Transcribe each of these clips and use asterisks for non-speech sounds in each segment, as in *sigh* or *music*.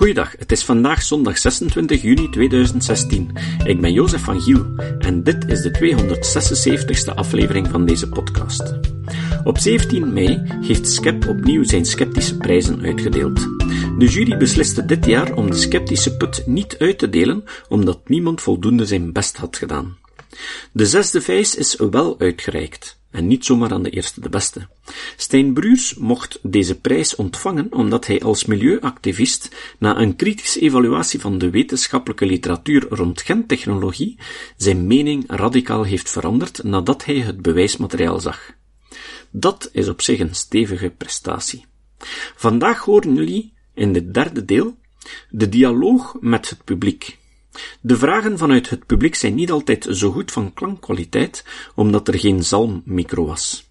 Goeiedag, het is vandaag zondag 26 juni 2016. Ik ben Jozef van Giel en dit is de 276ste aflevering van deze podcast. Op 17 mei heeft Skep opnieuw zijn sceptische prijzen uitgedeeld. De jury besliste dit jaar om de sceptische put niet uit te delen, omdat niemand voldoende zijn best had gedaan. De zesde vijs is wel uitgereikt. En niet zomaar aan de eerste de beste. Stijn mocht deze prijs ontvangen omdat hij als milieuactivist na een kritische evaluatie van de wetenschappelijke literatuur rond gentechnologie zijn mening radicaal heeft veranderd nadat hij het bewijsmateriaal zag. Dat is op zich een stevige prestatie. Vandaag horen jullie in dit derde deel de dialoog met het publiek. De vragen vanuit het publiek zijn niet altijd zo goed van klankkwaliteit, omdat er geen zalmmicro was.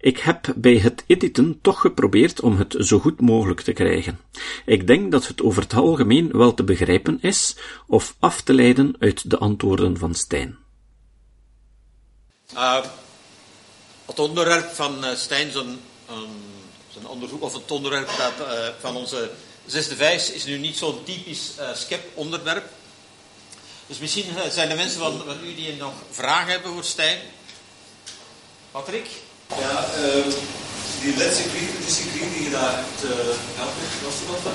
Ik heb bij het editen toch geprobeerd om het zo goed mogelijk te krijgen. Ik denk dat het over het algemeen wel te begrijpen is of af te leiden uit de antwoorden van Stijn. Uh, het onderwerp van uh, Stijn, zijn, um, onderzoek, of het onderwerp dat, uh, van onze zesde vijs, is nu niet zo'n typisch SCEP-onderwerp. Dus misschien zijn er mensen van, van u die nog vragen hebben voor Stijn. Patrick? Ja, uh, die laatste discipline die je daar hebt uh, was dat van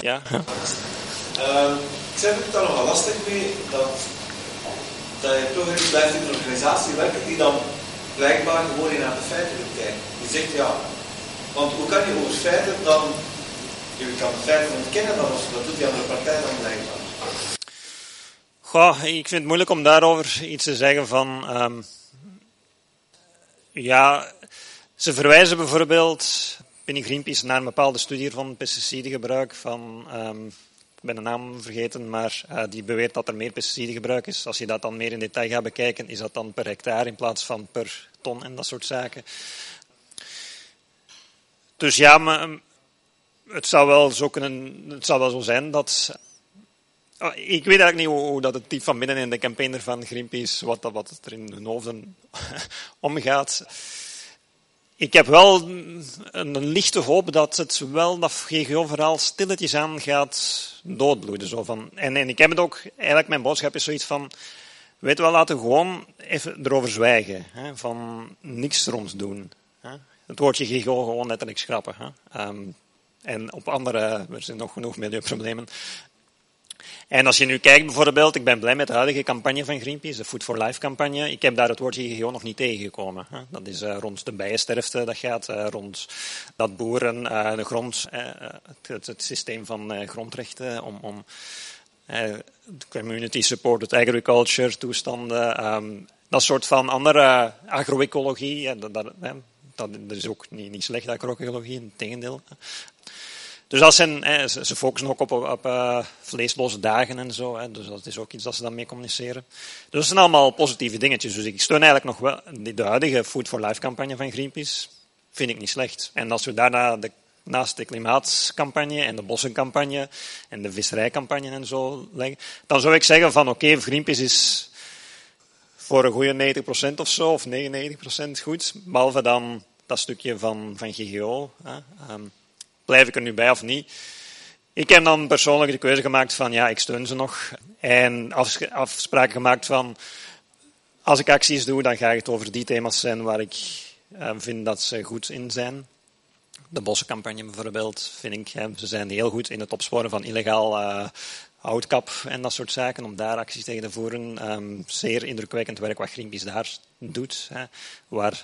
Ja. ja. Uh, ik zeg het daar nogal lastig mee dat, dat je toch blijft in een organisatie werken die dan blijkbaar gewoon in naar de feiten moet kijken. Die zegt ja, want hoe kan je over feiten dan, je kan de feiten ontkennen, dan, dat doet die andere partij dan blijkbaar. Ik vind het moeilijk om daarover iets te zeggen van. Um, ja, ze verwijzen bijvoorbeeld binnen Greenpeace naar een bepaalde studie van pesticidengebruik. Van, um, ik ben de naam vergeten, maar uh, die beweert dat er meer pesticidengebruik is. Als je dat dan meer in detail gaat bekijken, is dat dan per hectare in plaats van per ton en dat soort zaken. Dus ja, maar, het zou wel het zou wel zo zijn dat ik weet eigenlijk niet hoe, dat het type van binnen in de campaigner van Greenpeace, wat, wat er in hun hoofden *laughs* omgaat. Ik heb wel een, lichte hoop dat het wel, dat GGO-verhaal stilletjes aan gaat doodbloeden. Zo van. En, en ik heb het ook, eigenlijk mijn boodschap is zoiets van, weet wel, laten we gewoon even erover zwijgen. Hè, van niks eroms doen. Hè. Het woordje GGO gewoon letterlijk schrappen. Hè. Um, en op andere, er zijn nog genoeg milieuproblemen. En als je nu kijkt bijvoorbeeld, ik ben blij met de huidige campagne van Greenpeace, de Food for Life campagne. Ik heb daar het woordje GGO nog niet tegengekomen. Dat is uh, rond de bijensterfte, dat gaat uh, rond dat boeren uh, de grond, het, het, systeem van grondrechten om, om community supported agriculture toestanden, um, dat soort van andere agroecologie. Dat, dat, dat, is ook niet, niet slecht, agroecologie, in tegendeel. Dus dat hè, ze, focussen ook op, op uh, vleesloze dagen en zo. Hè, dus dat is ook iets dat ze dan mee communiceren. Dus dat zijn allemaal positieve dingetjes. Dus ik steun eigenlijk nog wel de huidige Food for Life campagne van Greenpeace. Vind ik niet slecht. En als we daarna de, naast de klimaatcampagne en de bossencampagne en de visserijcampagne en zo leggen, dan zou ik zeggen van oké, okay, Greenpeace is voor een goede 90% of zo, of 99% goed. Behalve dan dat stukje van, van GGO. Hè. Um, blijf ik er nu bij of niet? Ik heb dan persoonlijk de keuze gemaakt van ja, ik steun ze nog. En afspraken gemaakt van als ik acties doe, dan ga het over die thema's zijn waar ik uh, vind dat ze goed in zijn. De bossencampagne bijvoorbeeld, vind ik, ze zijn heel goed in het opsporen van illegaal uh, houtkap en dat soort zaken, om daar acties tegen te voeren. Um, zeer indrukwekkend werk wat Greenpeace daar doet, hè, waar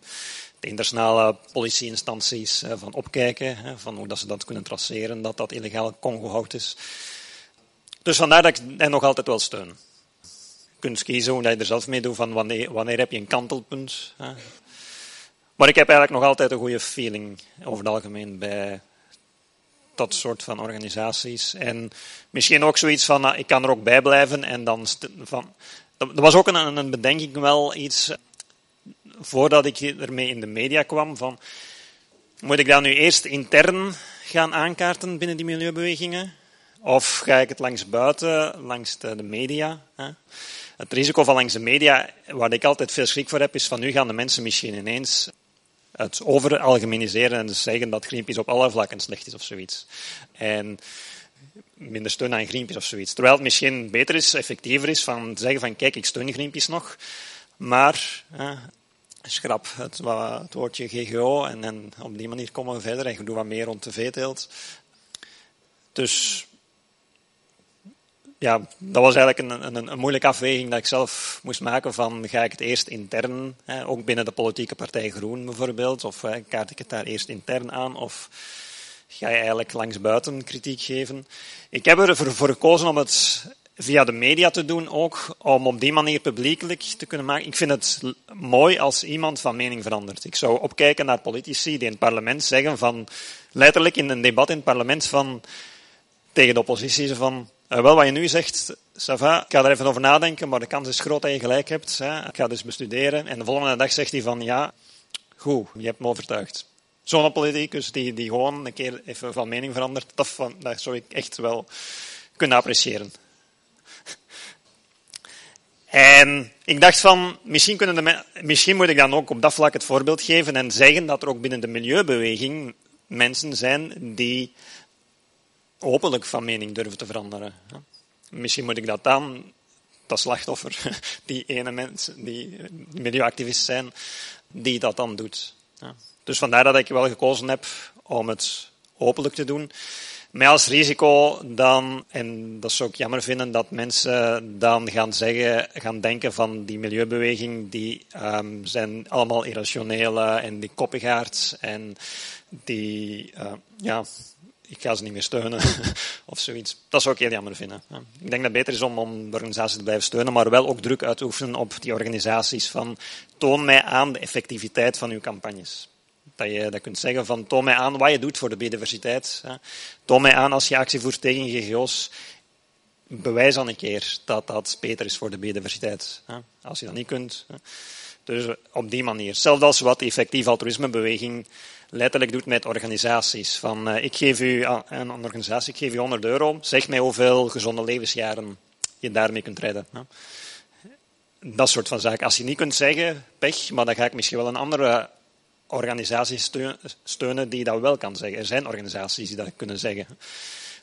de internationale politieinstanties eh, van opkijken, van hoe dat ze dat kunnen traceren, dat dat illegaal Congo-hout is. Dus vandaar dat ik hen nog altijd wel steun. Je kunt kiezen hoe je er zelf mee doet, van wanneer, wanneer heb je een kantelpunt. Maar ik heb eigenlijk nog altijd een goede feeling over het algemeen bij dat soort van organisaties. En misschien ook zoiets van, nou, ik kan er ook bij blijven en dan... Van, er was ook een, een bedenking wel iets voordat ik ermee in de media kwam, van moet ik dat nu eerst intern gaan aankaarten binnen die milieubewegingen? Of ga ik het langs buiten, langs de, media? Hè? Het risico van langs de media, waar ik altijd veel schrik voor heb, is van nu gaan de mensen misschien ineens het overalgemeniseren en dus zeggen dat Greenpeace op alle vlakken slecht is of zoiets. En minder steun aan Greenpeace of zoiets. Terwijl het misschien beter is, effectiever is, van te zeggen van kijk, ik steun Greenpeace nog, maar schrap het, het, woordje GGO en, en, op die manier komen we verder en doe wat meer rond de veeteelt. Dus ja, dat was eigenlijk een, een, een, moeilijke afweging dat ik zelf moest maken van ga ik het eerst intern, hè, ook binnen de politieke partij Groen bijvoorbeeld, of kaart ik het daar eerst intern aan, of ga je eigenlijk langs buiten kritiek geven. Ik heb ervoor voor gekozen om het via de media te doen ook, om op die manier publiekelijk te kunnen maken. Ik vind het mooi als iemand van mening verandert. Ik zou opkijken naar politici die in het parlement zeggen van, letterlijk in een debat in het parlement van, tegen de oppositie van, uh, wel wat je nu zegt, Sava, ik ga er even over nadenken, maar de kans is groot dat je gelijk hebt. Hè. Ik ga dus bestuderen. En de volgende dag zegt hij van, ja, goed, je hebt me overtuigd. Zo'n politicus die, die gewoon een keer even van mening verandert, dat, van, dat zou ik echt wel kunnen appreciëren. En ik dacht van, misschien, kunnen de, misschien moet ik dan ook op dat vlak het voorbeeld geven en zeggen dat er ook binnen de milieubeweging mensen zijn die openlijk van mening durven te veranderen. Misschien moet ik dat dan, dat slachtoffer, *laughs* die ene mens, die milieuactivist zijn, die dat dan doet. Dus vandaar dat ik wel gekozen heb om het openlijk te doen. Maar als risico dan, en dat zou ik jammer vinden, dat mensen dan gaan zeggen, gaan denken van die milieubeweging, die um, zijn allemaal irrationele en die koppigaards en die, uh, ja, ik ga ze niet meer steunen *laughs* of zoiets. Dat zou ik heel jammer vinden. Ik denk dat het beter is om, om de organisaties te blijven steunen, maar wel ook druk uit te oefenen op die organisaties van toon mij aan de effectiviteit van uw campagnes. Dat je dat kunt zeggen van toon mij aan wat je doet voor de biodiversiteit. Toon mij aan als je actie voert tegen GGO's. Bewijs dan een keer dat dat beter is voor de biodiversiteit. Als je dat niet kunt. Dus op die manier. Hetzelfde als wat de effectieve altruïsmebeweging letterlijk doet met organisaties. Van, uh, ik geef u een organisatie, ik geef u 100 euro, zeg mij hoeveel gezonde levensjaren je daarmee kunt redden. Dat soort van zaken. Als je niet kunt zeggen, pech, maar dan ga ik misschien wel een andere organisatie steunen die dat wel kan zeggen. Er zijn organisaties die dat kunnen zeggen.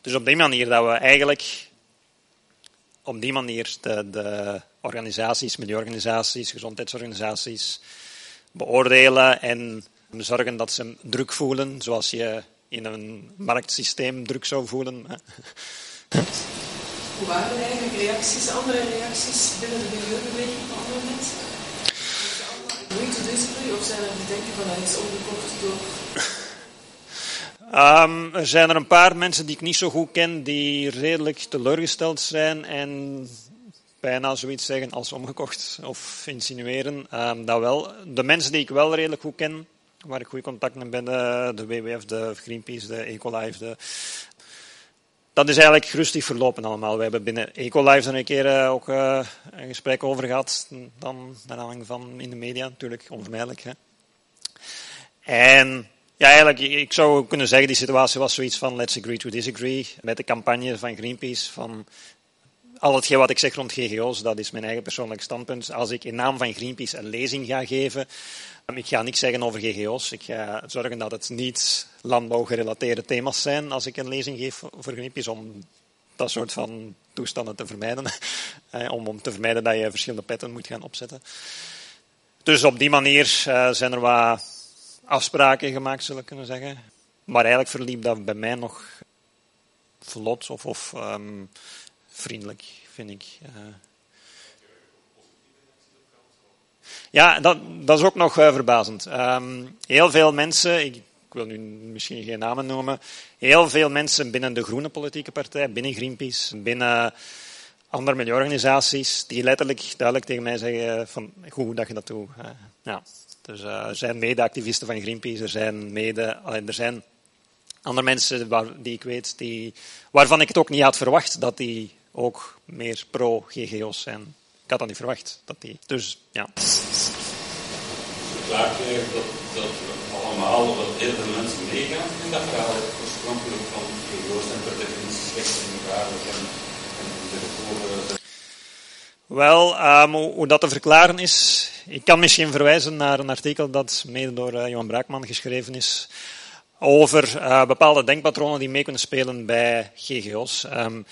Dus op die manier dat we eigenlijk op die manier de, de organisaties, milieuorganisaties, gezondheidsorganisaties beoordelen en zorgen dat ze druk voelen, zoals je in een marktsysteem druk zou voelen. Hoe waren eigenlijk reacties, andere reacties binnen de milieubeweging van andere mensen? Moeite dus of zijn er die denken van hij is omgekocht door... Um, *laughs* er zijn er een paar mensen die ik niet zo goed ken, die redelijk teleurgesteld zijn en bijna zoiets zeggen als omgekocht of insinueren. Um, dat wel. De mensen die ik wel redelijk goed ken, waar ik goede contacten heb bij de, WWF, de Greenpeace, de Ecolife. De... Dat is eigenlijk rustig verlopen allemaal. We hebben binnen Ecolife er een keer uh, ook uh, een gesprek over gehad. Dan naar aanleiding van in de media natuurlijk, onvermijdelijk. Hè. En ja, eigenlijk, ik zou kunnen zeggen, die situatie was zoiets van let's agree to disagree. Met de campagne van Greenpeace van al hetgeen wat ik zeg rond GGO's, dat is mijn eigen persoonlijk standpunt. Als ik in naam van Greenpeace een lezing ga geven, ik ga niks zeggen over GGO's. Ik ga zorgen dat het niet landbouwgerelateerde thema's zijn als ik een lezing geef over Greenpeace, om dat soort van toestanden te vermijden. *laughs* om, om te vermijden dat je verschillende petten moet gaan opzetten. Dus op die manier uh, zijn er wat afspraken gemaakt, zullen we kunnen zeggen. Maar eigenlijk verliep dat bij mij nog vlot of, of um, vriendelijk, vind ik. Uh, Ja, dat, dat is ook nog uh, verbazend. Um, heel veel mensen, ik, wil nu misschien geen namen noemen, heel veel mensen binnen de groene politieke partij, binnen Greenpeace, binnen andere milieuorganisaties, die letterlijk duidelijk tegen mij zeggen van hoe dat je dat doet. Ja. Dus uh, er zijn mede-activisten van Greenpeace, er zijn mede, er zijn andere mensen waar, die ik weet, die, waarvan ik het ook niet had verwacht dat die ook meer pro-GGO's zijn. Ik had dat niet verwacht. Dat die, dus ja. Je dat, dat we allemaal, heel veel mensen meegaan in dat verhaal oorspronkelijk van GGO's en per definitie slechts in elkaar en, en wel, um, hoe, dat te verklaren is, ik kan misschien verwijzen naar een artikel dat mede door uh, Johan Braakman geschreven is over uh, bepaalde denkpatronen die mee kunnen spelen bij GGO's. Um,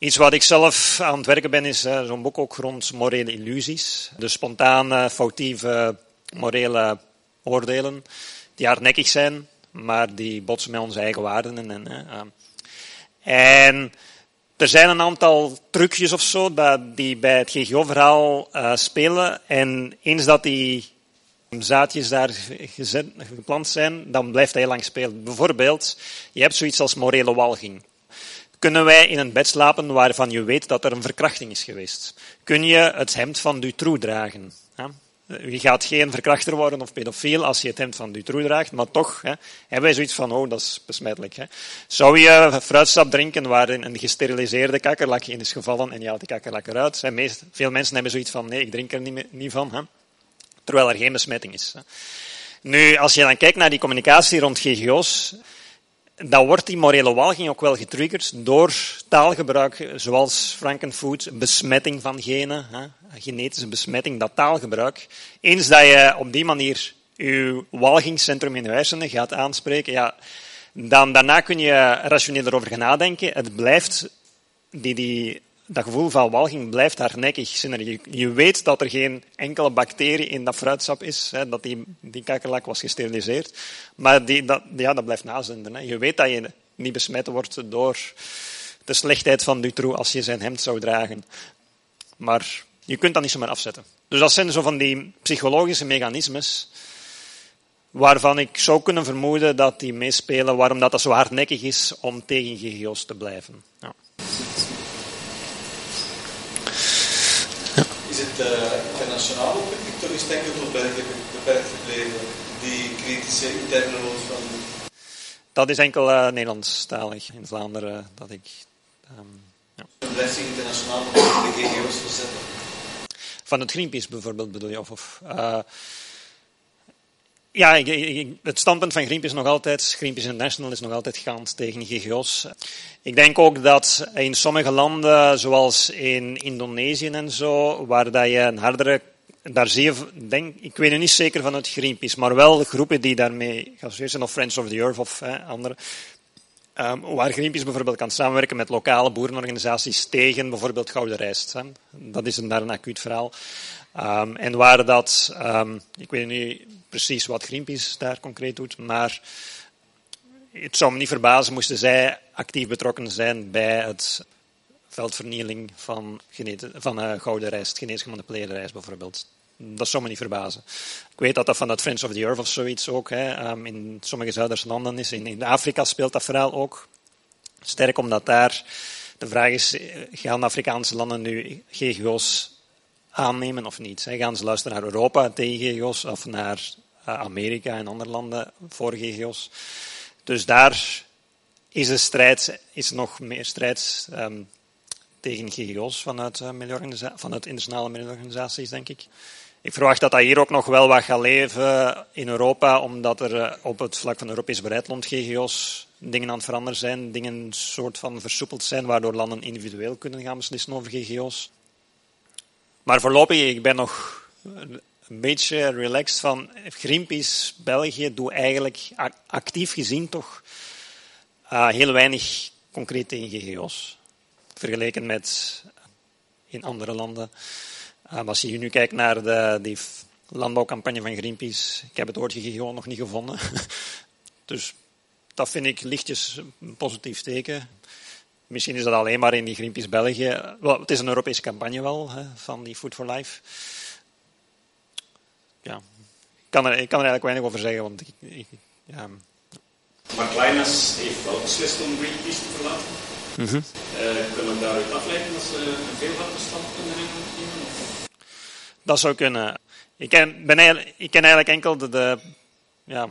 iets wat ik zelf aan het werken ben, is uh, zo'n boek ook rond morele illusies. De spontane, foutieve morele oordelen die hardnekkig zijn, maar die botsen met onze eigen waarden. En, uh, en er zijn een aantal trucjes of zo die bij het GGO-verhaal uh, spelen. En eens dat die zaadjes daar gezet, geplant zijn, dan blijft hij lang spelen. Bijvoorbeeld, je hebt zoiets als morele walging. Kunnen wij in een bed slapen waarvan je weet dat er een verkrachting is geweest? Kun je het hemd van Dutroux dragen? Je gaat geen verkrachter worden of pedofiel als je het hemd van Dutroux draagt, maar toch hè, hebben wij zoiets van, oh, dat is besmettelijk. Hè. Zou je fruitsap drinken waarin een gesteriliseerde kakkerlak in is gevallen en je haalt die kakkerlak eruit? Meest, veel mensen hebben zoiets van, nee, ik drink er niet, niet van. Hè terwijl er geen besmetting is. Nu, als je dan kijkt naar die communicatie rond GGO's, dan wordt die morele walging ook wel getriggerd door taalgebruik, zoals Frankenfood, besmetting van genen, hè, genetische besmetting, dat taalgebruik. Eens dat je op die manier je walgingscentrum in je hersenen gaat aanspreken, ja, dan daarna kun je rationeel erover gaan nadenken. Het blijft, die, die dat gevoel van walging blijft hardnekkig. Je, je weet dat er geen enkele bacterie in dat fruitsap is, hè, dat die, die kakkerlak was gesteriliseerd. Maar die, dat, ja, dat blijft nazenden. Je weet dat je niet besmet wordt door de slechtheid van Dutroux als je zijn hemd zou dragen. Maar je kunt dat niet zomaar afzetten. Dus dat zijn zo van die psychologische mechanismes waarvan ik zou kunnen vermoeden dat die meespelen, waarom dat, dat zo hardnekkig is om tegen GGO's te blijven. Ja. het uh, internationaal publiek toch is enkel tot beperkt gebleven, die kritische interne rol van... Dat is enkel uh, Nederlandstalig in Vlaanderen dat ik... Um, ja. Blijft zich internationaal de GGO's verzetten? Van het Greenpeace bijvoorbeeld bedoel je? Of, of uh, ja, het standpunt van Greenpeace nog altijd, Greenpeace International is nog altijd gaand tegen GGO's. Ik denk ook dat in sommige landen, zoals in Indonesië en zo, waar dat je een hardere, daar denk, ik weet het niet zeker van het Greenpeace, maar wel groepen die daarmee geassocieerd zijn, of Friends of the Earth of andere, um, waar Greenpeace bijvoorbeeld kan samenwerken met lokale boerenorganisaties tegen bijvoorbeeld gouden rijst. Hè. Dat is een, daar een acuut verhaal. Um, en waar dat, um, ik weet niet precies wat Greenpeace daar concreet doet, maar het zou me niet verbazen moesten zij actief betrokken zijn bij het veldvernieling van, van uh, gouden rijst, genetisch gemanipuleerde rijst bijvoorbeeld. Dat zou me niet verbazen. Ik weet dat dat van het Friends of the Earth of zoiets ook hè, um, in sommige Zuiderse landen is. In, in Afrika speelt dat verhaal ook. Sterk omdat daar de vraag is, eh, gaan Afrikaanse landen nu GGO's aannemen of niet? Gaan ze luisteren naar Europa tegen GGO's of naar uh, Amerika en andere landen voor GGO's? Dus daar is de strijd, is nog meer strijd um, tegen GGO's vanuit, uh, vanuit internationale milieuorganisaties, denk ik. Ik verwacht dat dat hier ook nog wel wat gaat leven in Europa, omdat er uh, op het vlak van Europees beleid rond GGO's dingen aan het veranderen zijn, dingen soort van versoepeld zijn, waardoor landen individueel kunnen gaan beslissen over GGO's. Maar voorlopig, ik ben nog een beetje relaxed van Greenpeace België doet eigenlijk actief gezien toch uh, heel weinig concreet tegen GGO's. Vergeleken met in andere landen. Uh, als je nu kijkt naar de, die landbouwcampagne van Greenpeace, ik heb het woordje GGO nog niet gevonden. *laughs* dus dat vind ik lichtjes een positief teken. Misschien is dat alleen maar in die Greenpeace België. Wel, het is een Europese campagne wel, hè, van die Food for Life. Ja, ik kan, er, ik kan er eigenlijk weinig over zeggen, want ik, ik ja, maar Kleinas heeft wel beslist om Greenpeace te verlaten. Mm -hmm. uh, kunnen we daaruit afleiden dat ze een veel harder stand kunnen nemen? Dat zou kunnen. Ik ken, ben eigenlijk, ik ken eigenlijk enkel de, de ja,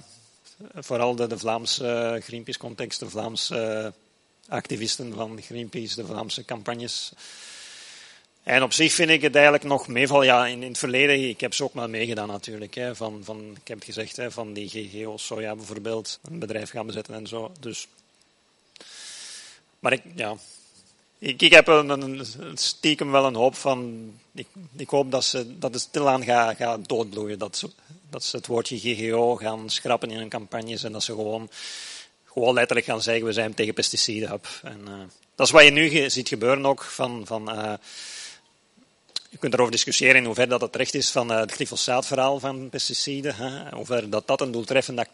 vooral de, de Vlaamse Greenpeace-context, de Vlaamse activisten van Greenpeace, de Vlaamse campagnes. En op zich vind ik het eigenlijk nog meeval. Ja, in, in het verleden, ik heb ze ook maar meegedaan natuurlijk. Hè, van, van, ik heb het gezegd, hè, van die GGO Soja bijvoorbeeld, een bedrijf gaan bezetten en zo. Dus. Maar ik, ja, ik, ik heb een, stiekem wel een hoop van. Ik, ik hoop dat, ze, dat het stilaan gaat, doodbloeien. Dat dat ze het woordje GGO gaan schrappen in hun campagnes en dat ze gewoon gewoon letterlijk gaan zeggen, we zijn tegen pesticiden. En, uh, dat is wat je nu ziet gebeuren ook. Van, van, uh, je kunt erover discussiëren in hoeverre dat het recht is van uh, het glyfosaatverhaal van pesticiden. Hè, hoever dat, dat een doeltreffende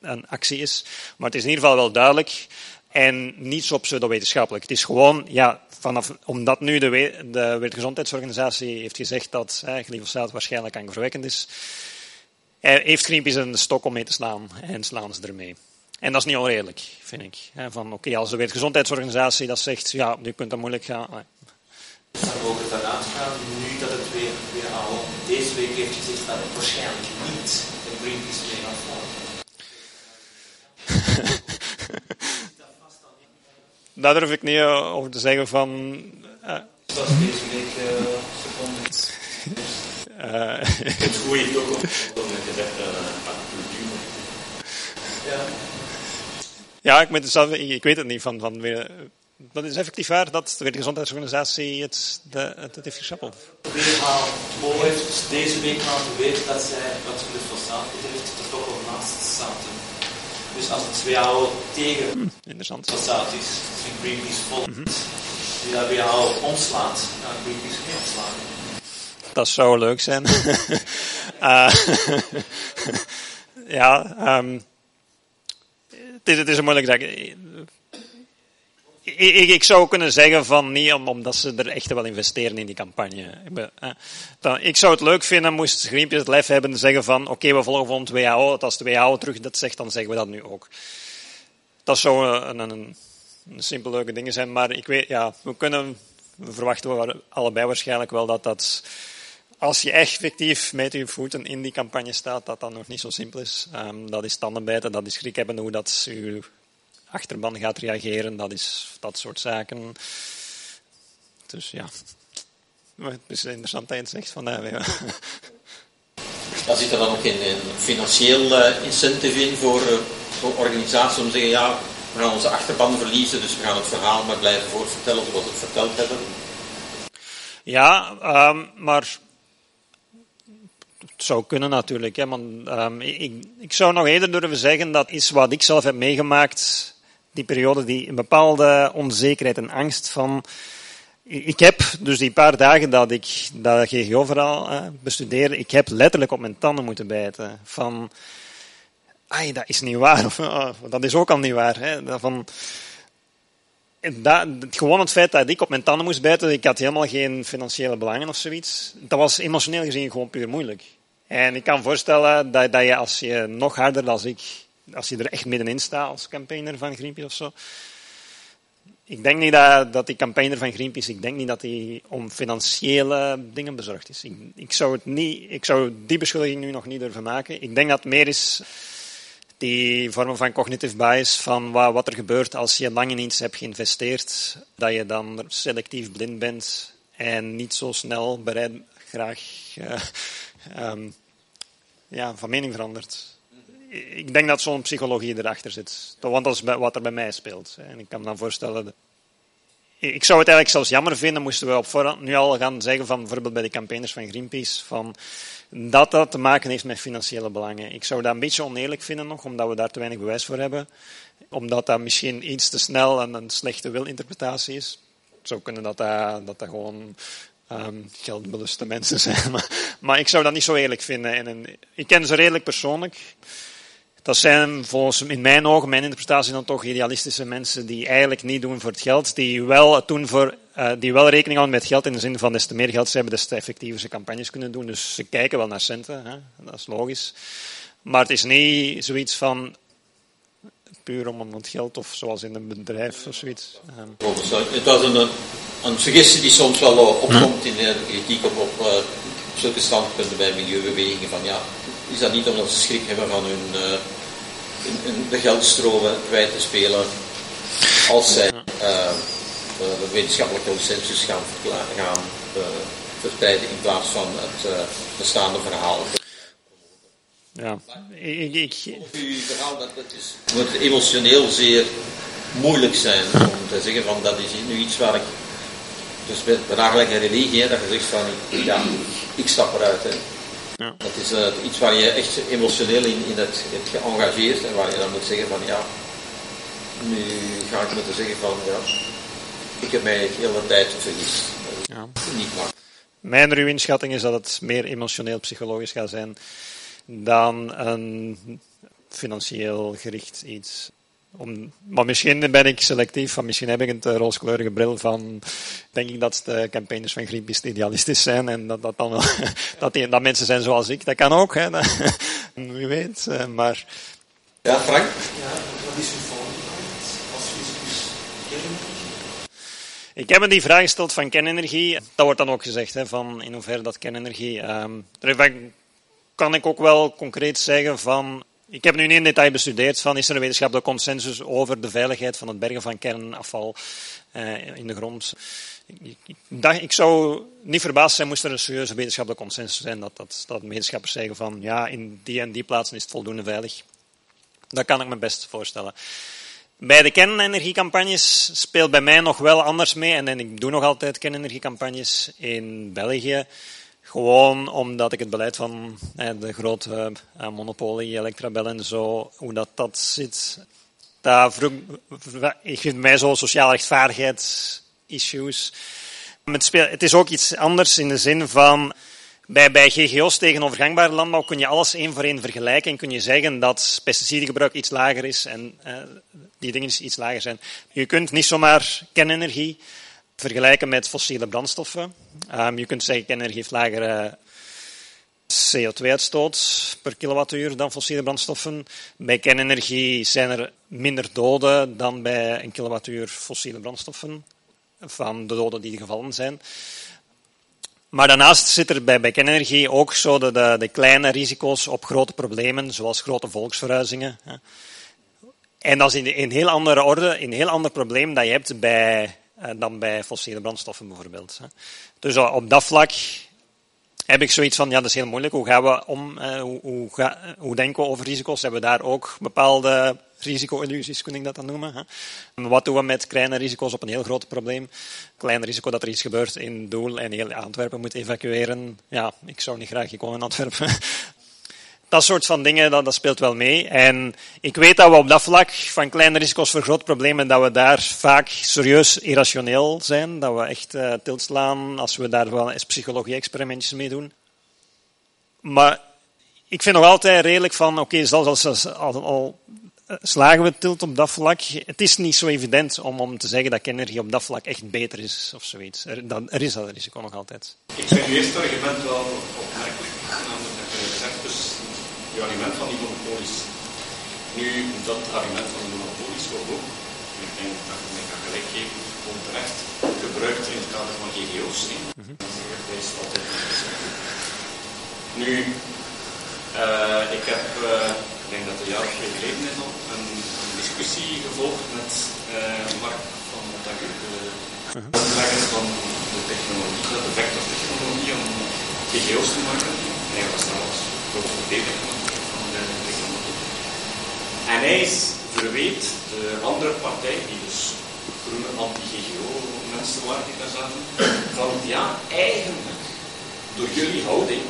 een actie is. Maar het is in ieder geval wel duidelijk en niet zo pseudo-wetenschappelijk. Het is gewoon, ja, vanaf, omdat nu de, de Wereldgezondheidsorganisatie heeft gezegd dat hè, glyfosaat waarschijnlijk kankerverwekkend is, heeft Greenpeace een stok om mee te slaan en slaan ze ermee. En dat is niet onredelijk, vind ik. Van oké, okay, als de Wereldgezondheidsorganisatie dat zegt, ja, nu kunt dat moeilijk gaan. Zou we ook ervan uitgaan, nu dat het weer, weer al deze week heeft gezegd dat het waarschijnlijk niet de Greenpeace mee gaat volgen? *laughs* Daar durf ik niet over te zeggen van... Uh, dat is deze week uh, *laughs* het goede ook op, dat gezegd, cultuur. Ja. Ja, ik, ik weet het niet. Van, van, dat is effectief waar dat de Wereldgezondheidsorganisatie het, de, het, het heeft geschrappeld. Heeft deze week laten weten dat zij, wat glyfosaat betreft, er toch wel naast zaten. Dus als het WHO tegen hm, interessant. glyfosaat is, en Greenpeace volgt, mm -hmm. die dat WHO omslaat, dan Greenpeace geen omslaan. Dat zou leuk zijn. uh, *laughs* *laughs* ja, um, het, is, een moeilijke zaak. Ik, ik, zou kunnen zeggen van niet omdat ze er echt wel investeren in die campagne. Ik zou het leuk vinden moest Greenpeace het lef hebben te zeggen van oké, we volgen het WHO. Als de WHO terug dat zegt, dan zeggen we dat nu ook. Dat zou een, een, een, simpel leuke ding zijn, maar ik weet, ja, we kunnen, we verwachten allebei waarschijnlijk wel dat dat, als je echt effectief met je voeten in die campagne staat, dat dat nog niet zo simpel is. Um, dat is tandenbijten, dat is schrik hebben hoe dat je achterban gaat reageren, dat is dat soort zaken. Dus ja, het is interessant dat je het zegt van ja. *laughs* Daar zit er dan ook een, een financieel uh, incentive in voor, uh, voor organisaties om te zeggen, ja, we gaan onze achterban verliezen, dus we gaan het verhaal maar blijven voortvertellen zoals we het verteld hebben. Ja, um, maar het zou kunnen natuurlijk. Hè, maar, um, ik, ik zou nog eerder durven zeggen dat is wat ik zelf heb meegemaakt die periode, die een bepaalde onzekerheid en angst van. Ik heb dus die paar dagen dat ik dat GGO-verhaal eh, bestudeerde, ik heb letterlijk op mijn tanden moeten bijten. Van, ai, dat is niet waar. *laughs* Of, dat is ook al niet waar. Hè. Van, dat, gewoon het feit dat ik op mijn tanden moest bijten, ik had helemaal geen financiële belangen of zoiets, dat was emotioneel gezien gewoon puur moeilijk. En ik kan voorstellen dat, dat je als je nog harder dan ik als je er echt middenin staat als campaigner van Greenpeace of zo. Ik denk niet dat, dat die campaigner van Greenpeace, ik denk niet dat hij om financiële dingen bezorgd is. Ik, zou het niet, ik zou die beschuldiging nu nog niet durven maken. Ik denk dat meer is die vorm van cognitive bias van wat, er gebeurt als je lang in iets hebt geïnvesteerd, dat je dan selectief blind bent en niet zo snel bereid graag uh, um, ja, van mening verandert ik denk dat zo'n psychologie erachter zit. Want dat is wat er bij mij speelt. En ik kan me dan voorstellen. Ik zou het eigenlijk zelfs jammer vinden, moesten we op voorhand nu al gaan zeggen, van bijvoorbeeld bij de campaigners van Greenpeace, van dat dat te maken heeft met financiële belangen. Ik zou dat een beetje oneerlijk vinden nog, omdat we daar te weinig bewijs voor hebben. Omdat dat misschien iets te snel en een slechte wilinterpretatie is. Zou kunnen dat dat, dat, dat gewoon um, geldbeluste mensen *laughs* zijn. Maar, ik zou dat niet zo eerlijk vinden. En, ik ken ze redelijk persoonlijk. Dat zijn volgens in mijn ogen, mijn interpretatie dan toch idealistische mensen die eigenlijk niet doen voor het geld, die wel, doen voor, uh, die wel rekening houden met geld in de zin van des te meer geld ze hebben, des te effectiever ze campagnes kunnen doen. Dus ze kijken wel naar centen, hè? dat is logisch. Maar het is niet zoiets van puur om het geld of zoals in een bedrijf of zoiets. Um. Het was een, een suggestie die soms wel opkomt in de kritiek op, op uh, zulke standpunten bij milieubewegingen van ja, is dat niet omdat ze schrik hebben van hun, uh, hun, de geldstromen kwijt te spelen als zij uh, de wetenschappelijke consensus gaan, gaan verspreiden in plaats van het bestaande verhaal. Ja, ik... ik... Uw verhaal, dat, dat is, moet emotioneel zeer moeilijk zijn om te zeggen van dat is nu iets waar ik dus met een religie, hè, dat je zegt van ja, ik stap eruit. Hè. Ja. Dat is uh, iets waar je echt emotioneel in, in het, het geëngageerd en waar je dan moet zeggen van ja, Nu ga ik moeten zeggen van, ja, ik heb mij de hele tijd vergist. Ja. Niet waar. Mijn ruwe inschatting is dat het meer emotioneel psychologisch gaat zijn dan een financieel gericht iets. Om, maar misschien ben ik selectief, van misschien heb ik een te rooskleurige bril van, denk ik dat de campaigners van Greenpeace idealistisch zijn en dat, dat, dan wel, *laughs* dat, die, dat mensen zijn zoals ik. Dat kan ook, hè. Dat, *laughs* wie weet. eh, Maar Ja, Frank? Ja, wat is uw? Als? Ik heb me die vraag gesteld van kernenergie. Dat wordt dan ook gezegd, hè, van in hoeverre dat kernenergie... ehm daarvan kan ik ook wel concreet zeggen van... Ik heb nu in detail bestudeerd van is er een wetenschappelijke consensus over de veiligheid van het bergen van kernafval eh, in de grond. Ik, ik, zou niet verbaasd zijn moest er een serieuze wetenschappelijke consensus zijn dat, dat, dat wetenschappers zeggen van ja, in die en die plaatsen is het voldoende veilig. Dat kan ik me best voorstellen. Bij de kernenergiecampagnes speelt bij mij nog wel anders mee. En ik doe nog altijd kernenergiecampagnes in België. Gewoon omdat ik het beleid van eh, de grote eh, monopolie, Electrabel en zo, hoe dat, dat zit. Dat vroeg, ik vind mij zo sociaal rechtvaardigheidsissues. Het, speel, het is ook iets anders in de zin van bij, bij GGO's tegen overgangbare landbouw kun je alles één voor één vergelijken en kun je zeggen dat pesticidengebruik iets lager is en uh, die dingen iets lager zijn. Je kunt niet zomaar kernenergie vergelijken met fossiele brandstoffen. Um, je kunt zeggen kernenergie heeft lagere CO2-uitstoot per kilowattuur dan fossiele brandstoffen. Bij kernenergie zijn er minder doden dan bij een kilowattuur fossiele brandstoffen, van de doden die gevallen zijn. Maar daarnaast zit er bij, bij kernenergie ook zo de, de, de, kleine risico's op grote problemen, zoals grote volksverhuizingen. En dat is in een heel andere orde, een heel ander probleem dat je hebt bij, dan bij fossiele brandstoffen bijvoorbeeld. Dus uh, op dat vlak heb ik zoiets van, ja, dat is heel moeilijk. Hoe gaan we om, uh, hoe, hoe, hoe, denken we over risico's? Hebben we daar ook bepaalde risico-illusies, kun ik dat dan noemen? Wat doen we met kleine risico's op een heel groot probleem? Klein risico dat er iets gebeurt in Doel en heel Antwerpen moet evacueren. Ja, ik zou niet graag komen in Antwerpen. Dat soort van dingen, dat, dat, speelt wel mee. En ik weet dat we op dat vlak van kleine risico's voor grote problemen, dat we daar vaak serieus irrationeel zijn. Dat we echt uh, tiltslaan als we daar wel eens psychologie-experimentjes mee doen. Maar ik vind nog altijd redelijk van, oké, zelfs als, al, al slagen we tilt op dat vlak. Het is niet zo evident om, om te zeggen dat kernenergie op dat vlak echt beter is of zoiets. Er, er is dat risico nog altijd. Ik vind uw eerste argument wel opmerkelijk. Namelijk dat je zegt, dus je argument van die monopolies. Nu, dat argument van de monopolies wordt ook, ik denk dat je mij kan gelijk geven, onterecht gebruikt in het kader van GGO's. Nee? -hmm. Dat is altijd Nu, uh, ik heb, uh, ik denk dat een jaar of twee geleden is al, een, een discussie gevolgd met uh, Mark van Montagu, de uitlegger van de technologie, de vectortechnologie om GGO's te maken. Hij was trouwens groot verdediger. En hij is verweet de andere partij, die dus groene anti-GGO-mensen waren die daar zaten, van ja, eigenlijk, door jullie houding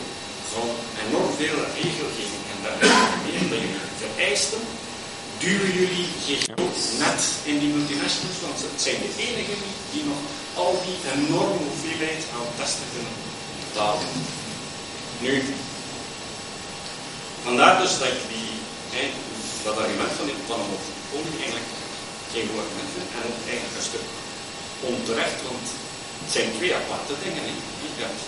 van enorm veel regelgeving en dergelijke meer dat jullie vereisten, duwen jullie GGO's net in die multinationals, want het zijn de enigen die nog al die enorme hoeveelheid aan testen kunnen betalen. Nu, vandaar dus dat ik die, hè, dat argument van die plannen eigenlijk geen goed argument vind en ook eigenlijk een stuk onterecht, want het zijn twee aparte dingen. Hè. Je hebt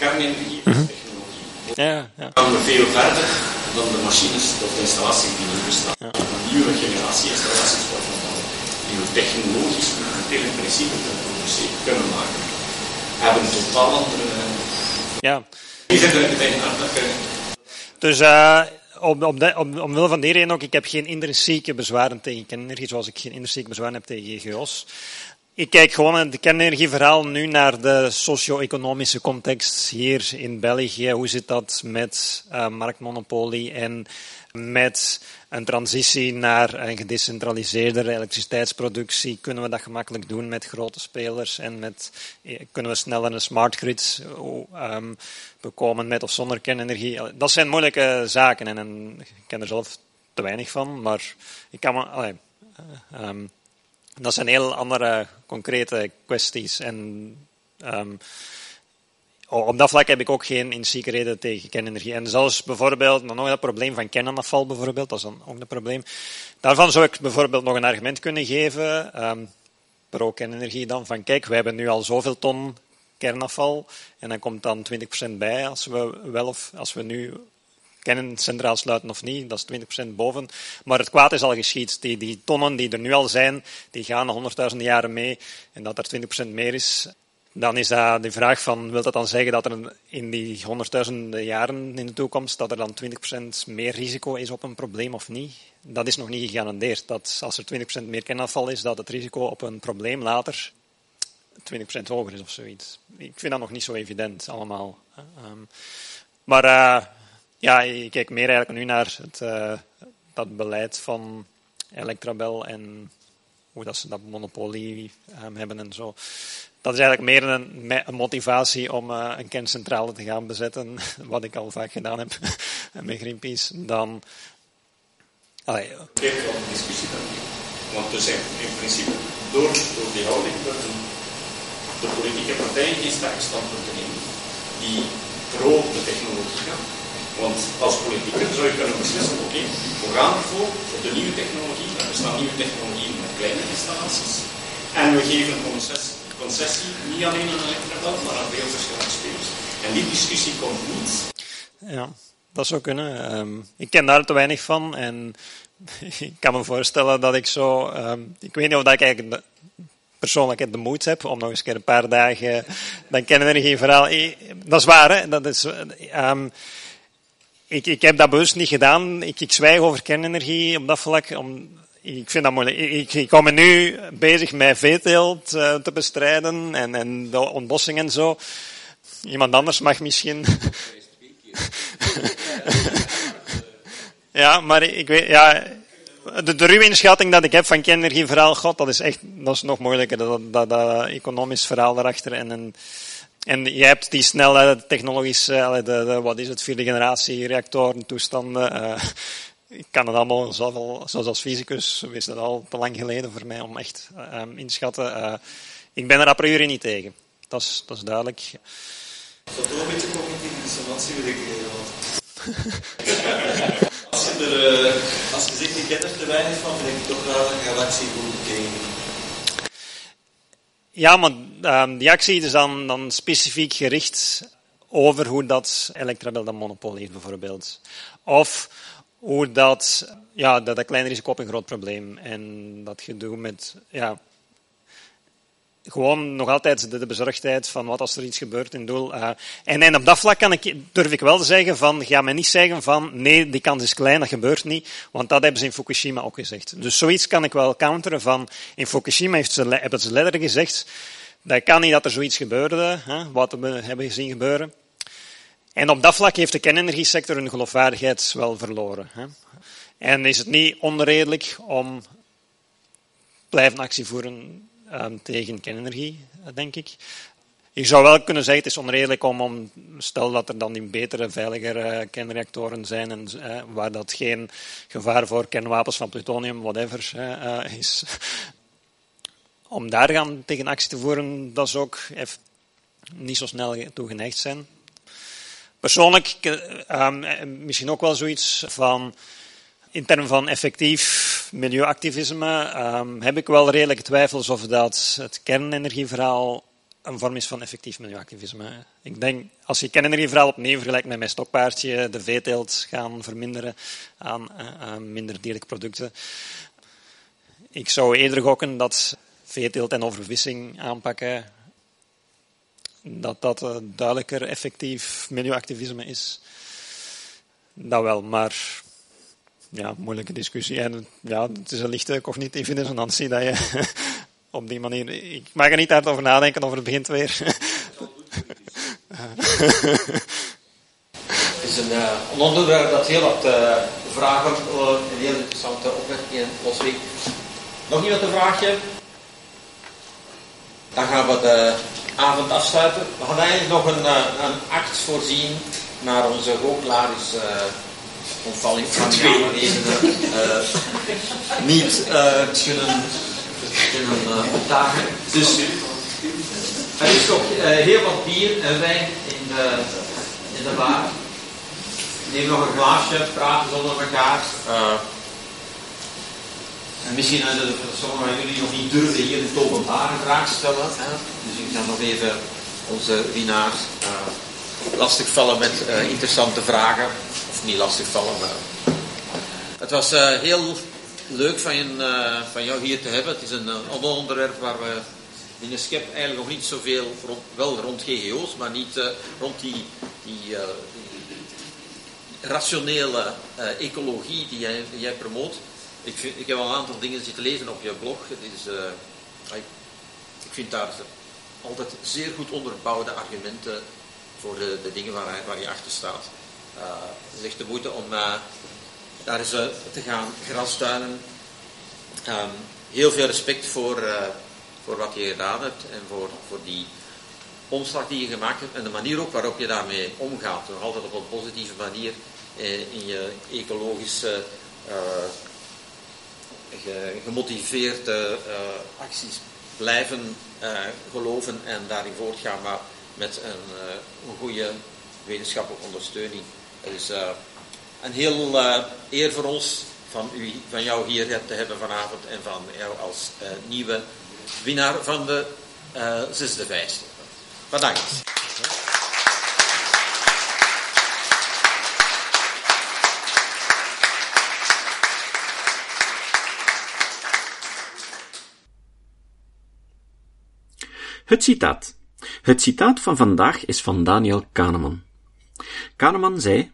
kernenergie en technologie. Ja, ja. gaan we veel verder dan de machines of de installaties die er bestaan. Ja. Een nieuwe generatie installaties waarvan dan die we technologisch momenteel in principe kunnen maken, hebben totaal andere. Ja. Die zijn er aan dat Dus uh, de, op, omwille van die reden ook, ik heb geen intrinsieke bezwaren tegen kernenergie, zoals ik geen intrinsieke bezwaren heb tegen GGO's. Ik kijk gewoon het kernenergieverhaal nu naar de socio-economische context hier in België. Hoe zit dat met uh, marktmonopolie en met een transitie naar een gedecentraliseerdere elektriciteitsproductie? Kunnen we dat gemakkelijk doen met grote spelers en met, kunnen we sneller een smart grid um, bekomen met of zonder kernenergie? Dat zijn moeilijke zaken en, ik ken er zelf te weinig van, maar ik kan me... Ehm, dat zijn heel andere concrete kwesties. En um, op dat vlak heb ik ook geen inziekerheden tegen kernenergie. En zelfs bijvoorbeeld, nog dat probleem van kernafval bijvoorbeeld, dat is dan ook een probleem. Daarvan zou ik bijvoorbeeld nog een argument kunnen geven, um, pro-kernenergie dan, van kijk, we hebben nu al zoveel ton kernafval en dan komt dan 20% bij als we, wel of, als we nu kerncentraal sluiten of niet, dat is 20% boven. Maar het kwaad is al geschied. Die, die tonnen die er nu al zijn, die gaan honderdduizenden jaren mee. En dat er 20% meer is, dan is dat de vraag van, wil dat dan zeggen dat er in die honderdduizenden jaren in de toekomst, dat er dan 20% meer risico is op een probleem of niet? Dat is nog niet gegarandeerd. Dat als er 20% meer kernafval is, dat het risico op een probleem later 20% hoger is of zoiets. Ik vind dat nog niet zo evident allemaal. Um, maar uh, ja, ik kijk meer eigenlijk nu naar het, uh, dat beleid van Electrabel en hoe dat ze dat monopolie um, hebben en zo. Dat is eigenlijk meer een, een motivatie om uh, een kerncentrale te gaan bezetten, *laughs* wat ik al vaak gedaan heb *laughs* met Greenpeace, dan... Allee, de discussie dan. Want dus in, in principe, door, door die houding de politieke partijen geen sterke standpunten nemen die pro de technologie gaan. Want als politieker zou je kunnen beslissen, oké, we gaan ervoor, voor de nieuwe technologie, er bestaan nieuwe technologieën met kleine installaties, en we geven een concessie niet alleen aan Electrabel, maar aan veel verschillende spelers. En die discussie komt niet. Ja, dat zou kunnen. Um, ik ken daar te weinig van en *laughs* ik kan me voorstellen dat ik zo, um, ik weet niet of dat ik eigenlijk persoonlijk de moed heb om nog eens een, een paar dagen dan verhaal. Dat is waar, hè? Dat is, um, ik, ik heb dat bewust niet gedaan. Ik, ik zwijg over kernenergie op dat vlak. Om, ik vind dat moeilijk. Ik, ik me nu bezig met veeteelt uh, te bestrijden en, en de ontbossing en zo. Iemand anders mag misschien. *laughs* ja, maar ik weet, ja, de, ruwe inschatting dat ik heb van kernenergieverhaal, god, dat is echt, dat is nog moeilijker. Dat, dat, dat economisch verhaal daarachter en en je hebt die snelle technologische, de, wat is het, vierde generatie reactoren, toestanden. Uh, ik kan het allemaal zoals als fysicus, is dat al te lang geleden voor mij om echt inschatten. Uh, ik ben er a priori niet tegen. Dat is, dat is duidelijk. Zo toch een beetje cognitieve dissonantie wil ik *laughs* als, je er, uh, als je zegt, ik ken er te weinig van, vind ik toch wel een galaxie goed tegen. Ja, maar um, die actie is dan, dan specifiek gericht over hoe dat Electrabel dat monopol heeft, bijvoorbeeld. Of hoe dat, ja, dat, dat klein risico op een groot probleem. En dat gedoe met, ja, gewoon nog altijd de, bezorgdheid van wat als er iets gebeurt in doel. Uh, en, en op dat vlak kan ik, durf ik wel te zeggen van, ga me niet zeggen van, nee, die kans is klein, dat gebeurt niet. Want dat hebben ze in Fukushima ook gezegd. Dus zoiets kan ik wel counteren van, in Fukushima heeft ze, hebben ze letterlijk gezegd, dat kan niet dat er zoiets gebeurde, hè, wat we hebben gezien gebeuren. En op dat vlak heeft de kernenergiesector hun geloofwaardigheid wel verloren. Hè. En is het niet onredelijk om blijven actie voeren um, tegen kernenergie, denk ik. Je zou wel kunnen zeggen, het is onredelijk om, om stel dat er dan die betere, veiligere uh, kernreactoren zijn en, uh, waar dat geen gevaar voor kernwapens van plutonium, whatever, uh, is. om daar gaan tegen actie te voeren, dat is ook niet zo snel toe geneigd zijn. Persoonlijk, um, misschien ook wel zoiets van in termen van effectief milieuactivisme um, heb ik wel redelijke twijfels of dat het kernenergieverhaal een vorm is van effectief milieuactivisme. Ik denk, als je kernenergieverhaal opnieuw vergelijkt met mijn stokpaardje, de veeteelt gaan verminderen aan, uh, aan minder dierlijke producten. Ik zou eerder gokken dat veeteelt en overvissing aanpakken, dat dat uh, duidelijker effectief milieuactivisme is. Dat wel, maar ja, moeilijke discussie. En ja, het is een lichte cognitieve dissonantie dat je *laughs* op die manier... Ik mag er niet hard over nadenken, over het begint weer. het is een, uh, een onderwerp dat heel wat uh, vragen een heel interessante opmerkingen losweekt. Nog iemand een vraagje? Dan gaan we de avond afsluiten. We gaan eigenlijk nog een, een act voorzien naar onze Hooglaris omvalling van jaren redenen eh, niet eh, kunnen, kunnen uh, opdagen. Dus er is toch heel wat bier en wijn in de, in de bar. Neem nog een glaasje, praten zonder elkaar. En misschien dat sommigen van jullie nog niet durven hier een vraag stellen. Hè? Dus ik ga nog even onze winnaar uh, lastigvallen met uh, interessante vragen. Of niet lastigvallen, maar... Het was heel leuk van, van jou hier te hebben. Het is een, een onderwerp waar we in de SCEP eigenlijk nog niet zoveel, rond, wel rond GGO's, maar niet rond die, die, rationele ecologie die jij, die jij promoot. Ik, vind, ik heb al een aantal dingen zitten lezen op je blog. Het is, uh, ik vind daar altijd zeer goed onderbouwde argumenten voor de, dingen waar, waar je achter staat. Uh, het is echt de moeite om uh, daar eens te gaan grasduinen. Um, heel veel respect voor, voor wat je gedaan hebt en voor, voor die omslag die je gemaakt hebt en de manier ook waarop je daarmee omgaat. Altijd op een positieve manier in je ecologische gemotiveerde uh, acties blijven uh, geloven en daarin voortgaan, maar met een, uh, een goede wetenschappelijke ondersteuning. Het is een heel eer voor ons van, u, van jou hier te hebben vanavond en van jou als nieuwe winnaar van de zesde vijfde. Bedankt. Het citaat. Het citaat van vandaag is van Daniel Kahneman. Kahneman zei: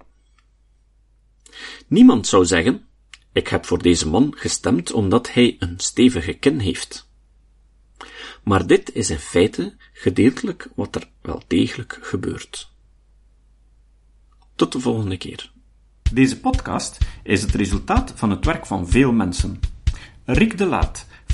Niemand zou zeggen: Ik heb voor deze man gestemd omdat hij een stevige kin heeft. Maar dit is in feite gedeeltelijk wat er wel degelijk gebeurt. Tot de volgende keer. Deze podcast is het resultaat van het werk van veel mensen. Rick de Laat